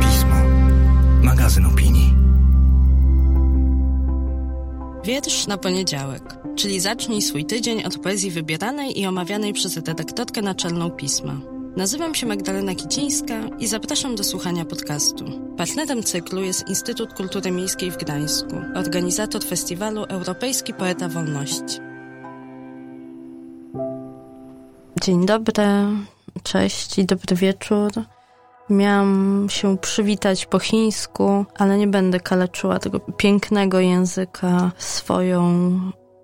Pismo. Magazyn opinii. Wiersz na poniedziałek, czyli zacznij swój tydzień od poezji wybieranej i omawianej przez redaktorkę naczelną pisma. Nazywam się Magdalena Kicińska i zapraszam do słuchania podcastu. Partnerem cyklu jest Instytut Kultury Miejskiej w Gdańsku, organizator festiwalu Europejski Poeta Wolności. Dzień dobry, cześć i dobry wieczór. Miałam się przywitać po chińsku, ale nie będę kaleczyła tego pięknego języka swoją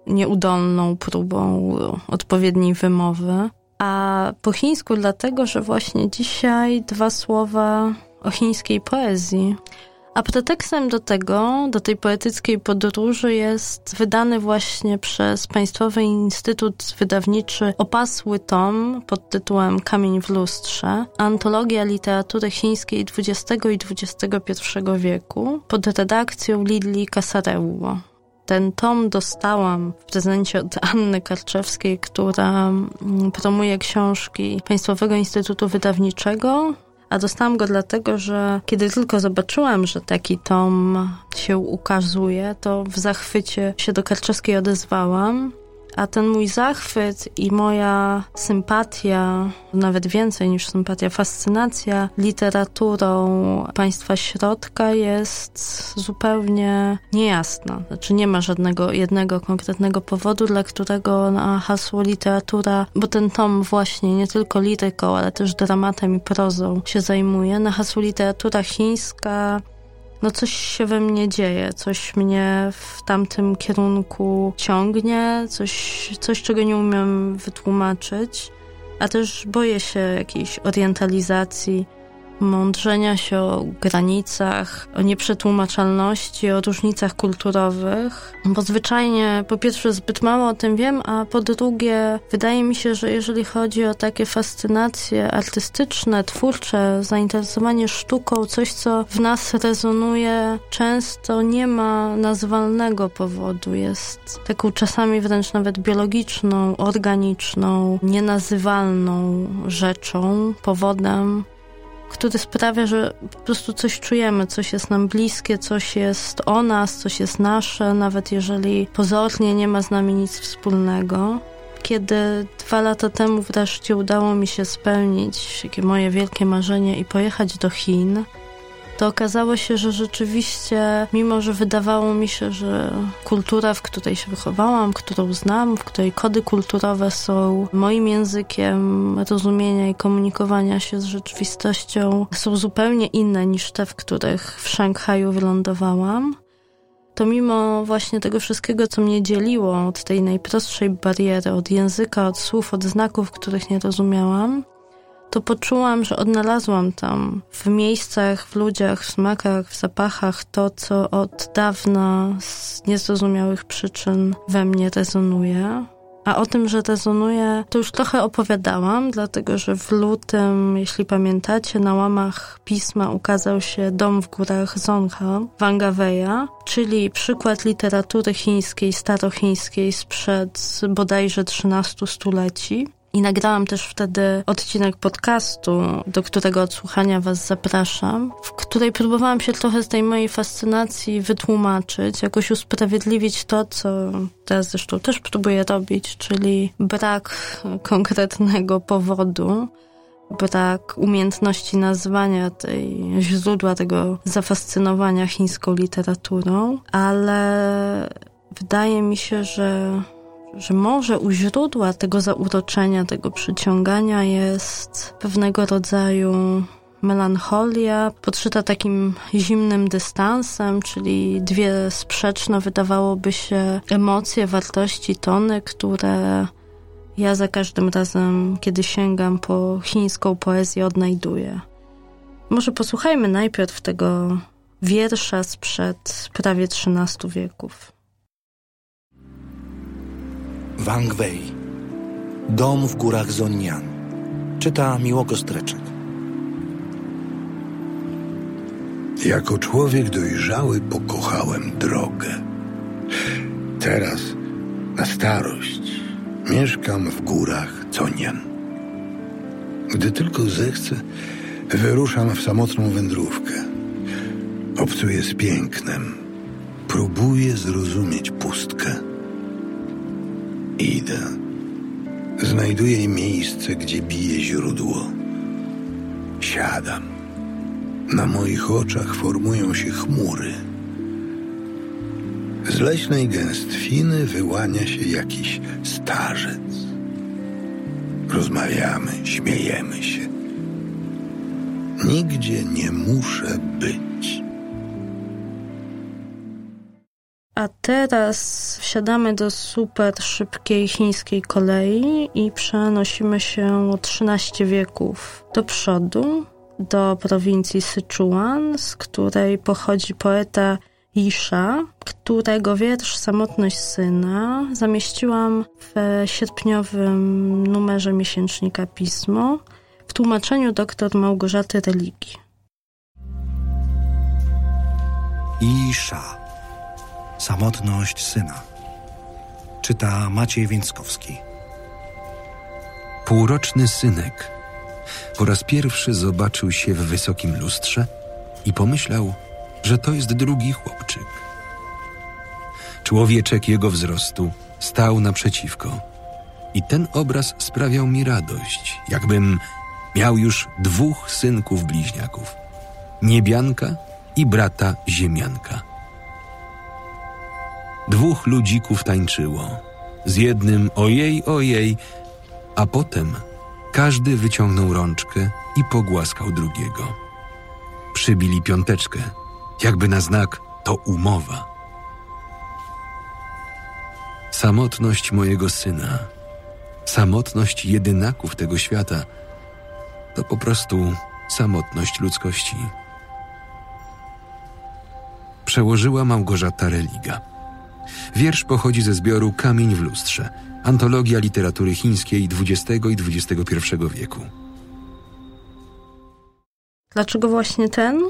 nieudolną próbą odpowiedniej wymowy. A po chińsku dlatego, że właśnie dzisiaj dwa słowa o chińskiej poezji. A pretekstem do tego, do tej poetyckiej podróży jest wydany właśnie przez Państwowy Instytut Wydawniczy opasły tom pod tytułem Kamień w lustrze, antologia literatury chińskiej XX i XXI wieku pod redakcją Lidli Kasareuło. Ten tom dostałam w prezencie od Anny Karczewskiej, która promuje książki Państwowego Instytutu Wydawniczego, a dostałam go dlatego, że kiedy tylko zobaczyłam, że taki tom się ukazuje, to w zachwycie się do Karczewskiej odezwałam. A ten mój zachwyt i moja sympatia, nawet więcej niż sympatia, fascynacja literaturą państwa środka jest zupełnie niejasna. Znaczy nie ma żadnego jednego konkretnego powodu, dla którego na hasło literatura, bo ten tom właśnie nie tylko liryką, ale też dramatem i prozą się zajmuje, na hasło literatura chińska no coś się we mnie dzieje, coś mnie w tamtym kierunku ciągnie, coś, coś czego nie umiem wytłumaczyć, a też boję się jakiejś orientalizacji mądrzenia się o granicach, o nieprzetłumaczalności, o różnicach kulturowych, bo zwyczajnie po pierwsze zbyt mało o tym wiem, a po drugie wydaje mi się, że jeżeli chodzi o takie fascynacje artystyczne, twórcze, zainteresowanie sztuką, coś co w nas rezonuje, często nie ma nazwalnego powodu, jest taką czasami wręcz nawet biologiczną, organiczną, nienazywalną rzeczą, powodem, który sprawia, że po prostu coś czujemy, coś jest nam bliskie, coś jest o nas, coś jest nasze, nawet jeżeli pozornie nie ma z nami nic wspólnego. Kiedy dwa lata temu wreszcie udało mi się spełnić moje wielkie marzenie i pojechać do Chin, to okazało się, że rzeczywiście, mimo że wydawało mi się, że kultura, w której się wychowałam, którą znam, w której kody kulturowe są moim językiem rozumienia i komunikowania się z rzeczywistością, są zupełnie inne niż te, w których w Szanghaju wylądowałam to mimo właśnie tego wszystkiego, co mnie dzieliło od tej najprostszej bariery, od języka, od słów, od znaków, których nie rozumiałam, to poczułam, że odnalazłam tam w miejscach, w ludziach, w smakach, w zapachach to, co od dawna z niezrozumiałych przyczyn we mnie rezonuje. A o tym, że rezonuje, to już trochę opowiadałam, dlatego że w lutym, jeśli pamiętacie, na łamach pisma ukazał się Dom w górach Zongha Wangaweja, czyli przykład literatury chińskiej, starochińskiej sprzed bodajże 13 stuleci. I nagrałam też wtedy odcinek podcastu, do którego odsłuchania Was zapraszam, w której próbowałam się trochę z tej mojej fascynacji wytłumaczyć, jakoś usprawiedliwić to, co teraz zresztą też próbuję robić, czyli brak konkretnego powodu, brak umiejętności nazwania tej źródła tego zafascynowania chińską literaturą, ale wydaje mi się, że że może u źródła tego zauroczenia, tego przyciągania jest pewnego rodzaju melancholia, podszyta takim zimnym dystansem, czyli dwie sprzeczne wydawałoby się emocje, wartości, tony, które ja za każdym razem, kiedy sięgam po chińską poezję, odnajduję. Może posłuchajmy najpierw tego wiersza sprzed prawie 13 wieków. Wang Wei. Dom w górach Zonian. Czyta Miłoko Streczek. Jako człowiek dojrzały pokochałem drogę. Teraz, na starość, mieszkam w górach Zonian. Gdy tylko zechcę, wyruszam w samotną wędrówkę. Obcuję z pięknem. Próbuję zrozumieć pustkę. Idę. Znajduję miejsce, gdzie bije źródło. Siadam. Na moich oczach formują się chmury. Z leśnej gęstwiny wyłania się jakiś starzec. Rozmawiamy, śmiejemy się. Nigdzie nie muszę być. A teraz wsiadamy do super szybkiej chińskiej kolei i przenosimy się o 13 wieków do przodu, do prowincji Sichuan, z której pochodzi poeta Isha, którego wiersz Samotność Syna zamieściłam w sierpniowym numerze miesięcznika Pismo w tłumaczeniu dr Małgorzaty Religii. Isza. Samotność syna. Czyta Maciej Więckowski. Półroczny synek po raz pierwszy zobaczył się w wysokim lustrze i pomyślał, że to jest drugi chłopczyk. Człowieczek jego wzrostu stał naprzeciwko i ten obraz sprawiał mi radość, jakbym miał już dwóch synków bliźniaków niebianka i brata ziemianka. Dwóch ludzików tańczyło, z jednym ojej, ojej, a potem każdy wyciągnął rączkę i pogłaskał drugiego. Przybili piąteczkę, jakby na znak to umowa. Samotność mojego syna, samotność jedynaków tego świata, to po prostu samotność ludzkości. Przełożyła Małgorzata Religa. Wiersz pochodzi ze zbioru Kamień w lustrze, antologia literatury chińskiej XX i XXI wieku. Dlaczego właśnie ten?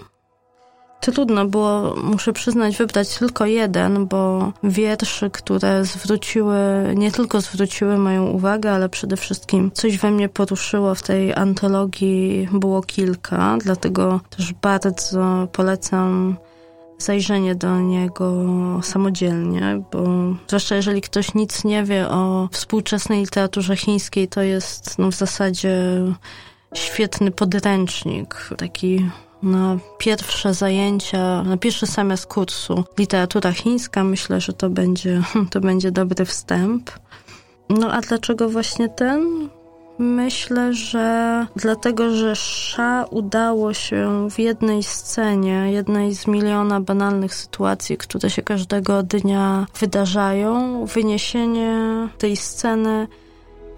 Trudno było, muszę przyznać, wybrać tylko jeden, bo wierszy, które zwróciły, nie tylko zwróciły moją uwagę, ale przede wszystkim coś we mnie poruszyło w tej antologii było kilka, dlatego też bardzo polecam zajrzenie do niego samodzielnie, bo zwłaszcza jeżeli ktoś nic nie wie o współczesnej literaturze chińskiej, to jest no, w zasadzie świetny podręcznik, taki na pierwsze zajęcia, na pierwszy semestr kursu literatura chińska. Myślę, że to będzie, to będzie dobry wstęp. No a dlaczego właśnie ten? Myślę, że dlatego, że Sza udało się w jednej scenie, jednej z miliona banalnych sytuacji, które się każdego dnia wydarzają, wyniesienie tej sceny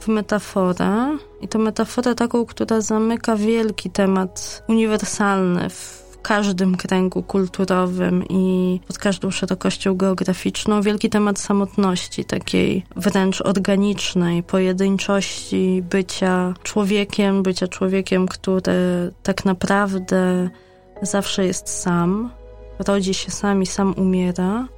w metaforę. I to metaforę taką, która zamyka wielki temat uniwersalny w każdym kręgu kulturowym i pod każdą szerokością geograficzną wielki temat samotności, takiej wręcz organicznej, pojedynczości bycia człowiekiem, bycia człowiekiem, który tak naprawdę zawsze jest sam, rodzi się sam i sam umiera.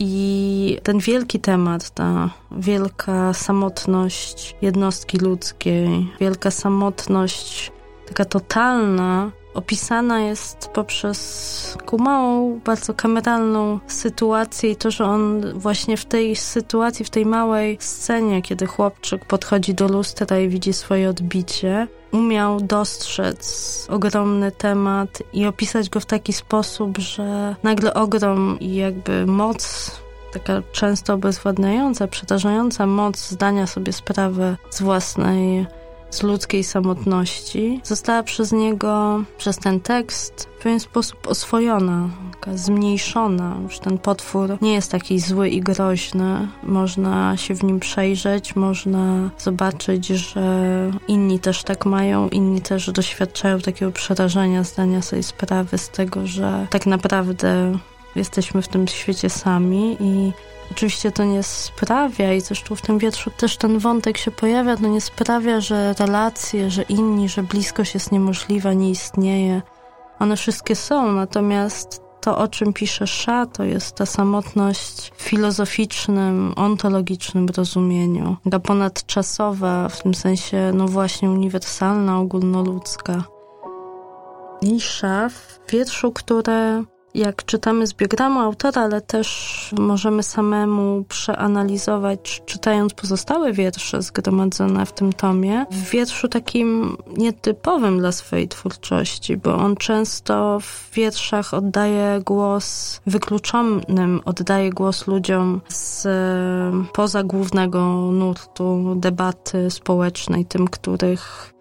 I ten wielki temat, ta wielka samotność jednostki ludzkiej, wielka samotność taka totalna, opisana jest poprzez taką małą, bardzo kameralną sytuację i to, że on właśnie w tej sytuacji, w tej małej scenie, kiedy chłopczyk podchodzi do lustra i widzi swoje odbicie, umiał dostrzec ogromny temat i opisać go w taki sposób, że nagle ogrom i jakby moc taka często obezwładniająca, przerażająca moc zdania sobie sprawy z własnej z ludzkiej samotności, została przez niego, przez ten tekst w pewien sposób oswojona, zmniejszona. Już ten potwór nie jest taki zły i groźny. Można się w nim przejrzeć, można zobaczyć, że inni też tak mają, inni też doświadczają takiego przerażenia, zdania sobie sprawy z tego, że tak naprawdę jesteśmy w tym świecie sami i Oczywiście to nie sprawia, i zresztą w tym wietrzu też ten wątek się pojawia, to nie sprawia, że relacje, że inni, że bliskość jest niemożliwa, nie istnieje. One wszystkie są, natomiast to, o czym pisze Sza, to jest ta samotność w filozoficznym, ontologicznym rozumieniu, taka ponadczasowa, w tym sensie, no właśnie uniwersalna, ogólnoludzka. I Sza w wierszu, które jak czytamy z biogramu autora, ale też możemy samemu przeanalizować, czytając pozostałe wiersze zgromadzone w tym tomie, w wierszu takim nietypowym dla swojej twórczości, bo on często w wierszach oddaje głos wykluczonym, oddaje głos ludziom z poza głównego nurtu debaty społecznej, tym, których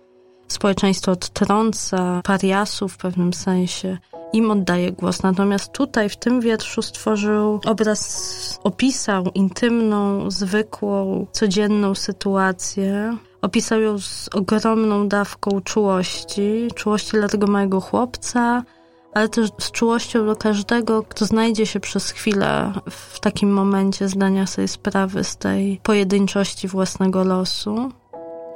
społeczeństwo odtrąca, pariasów w pewnym sensie im oddaje głos. Natomiast tutaj, w tym wierszu stworzył obraz, opisał intymną, zwykłą, codzienną sytuację. Opisał ją z ogromną dawką czułości, czułości dla tego małego chłopca, ale też z czułością do każdego, kto znajdzie się przez chwilę w takim momencie zdania sobie sprawy z tej pojedynczości własnego losu.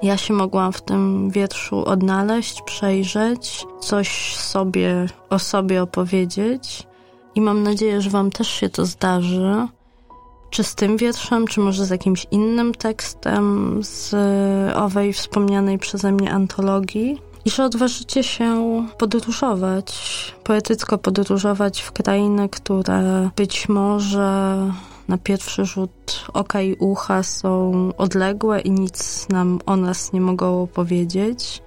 Ja się mogłam w tym wierszu odnaleźć, przejrzeć, coś sobie o sobie opowiedzieć i mam nadzieję, że Wam też się to zdarzy. Czy z tym wierszem, czy może z jakimś innym tekstem z owej wspomnianej przeze mnie antologii. I że odważycie się podróżować, poetycko podróżować w krainy, które być może na pierwszy rzut oka i ucha są odległe i nic nam o nas nie mogą powiedzieć.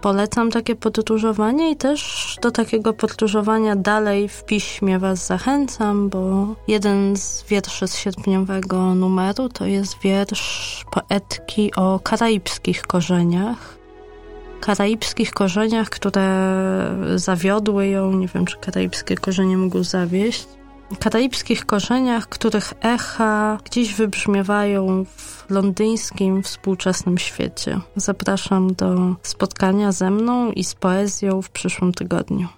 Polecam takie podróżowanie i też do takiego podróżowania dalej w piśmie Was zachęcam, bo jeden z wierszy z sierpniowego numeru to jest wiersz poetki o karaibskich korzeniach. Karaibskich korzeniach, które zawiodły ją, nie wiem czy karaibskie korzenie mogą zawieść, karaibskich korzeniach, których echa gdzieś wybrzmiewają w londyńskim współczesnym świecie. Zapraszam do spotkania ze mną i z poezją w przyszłym tygodniu.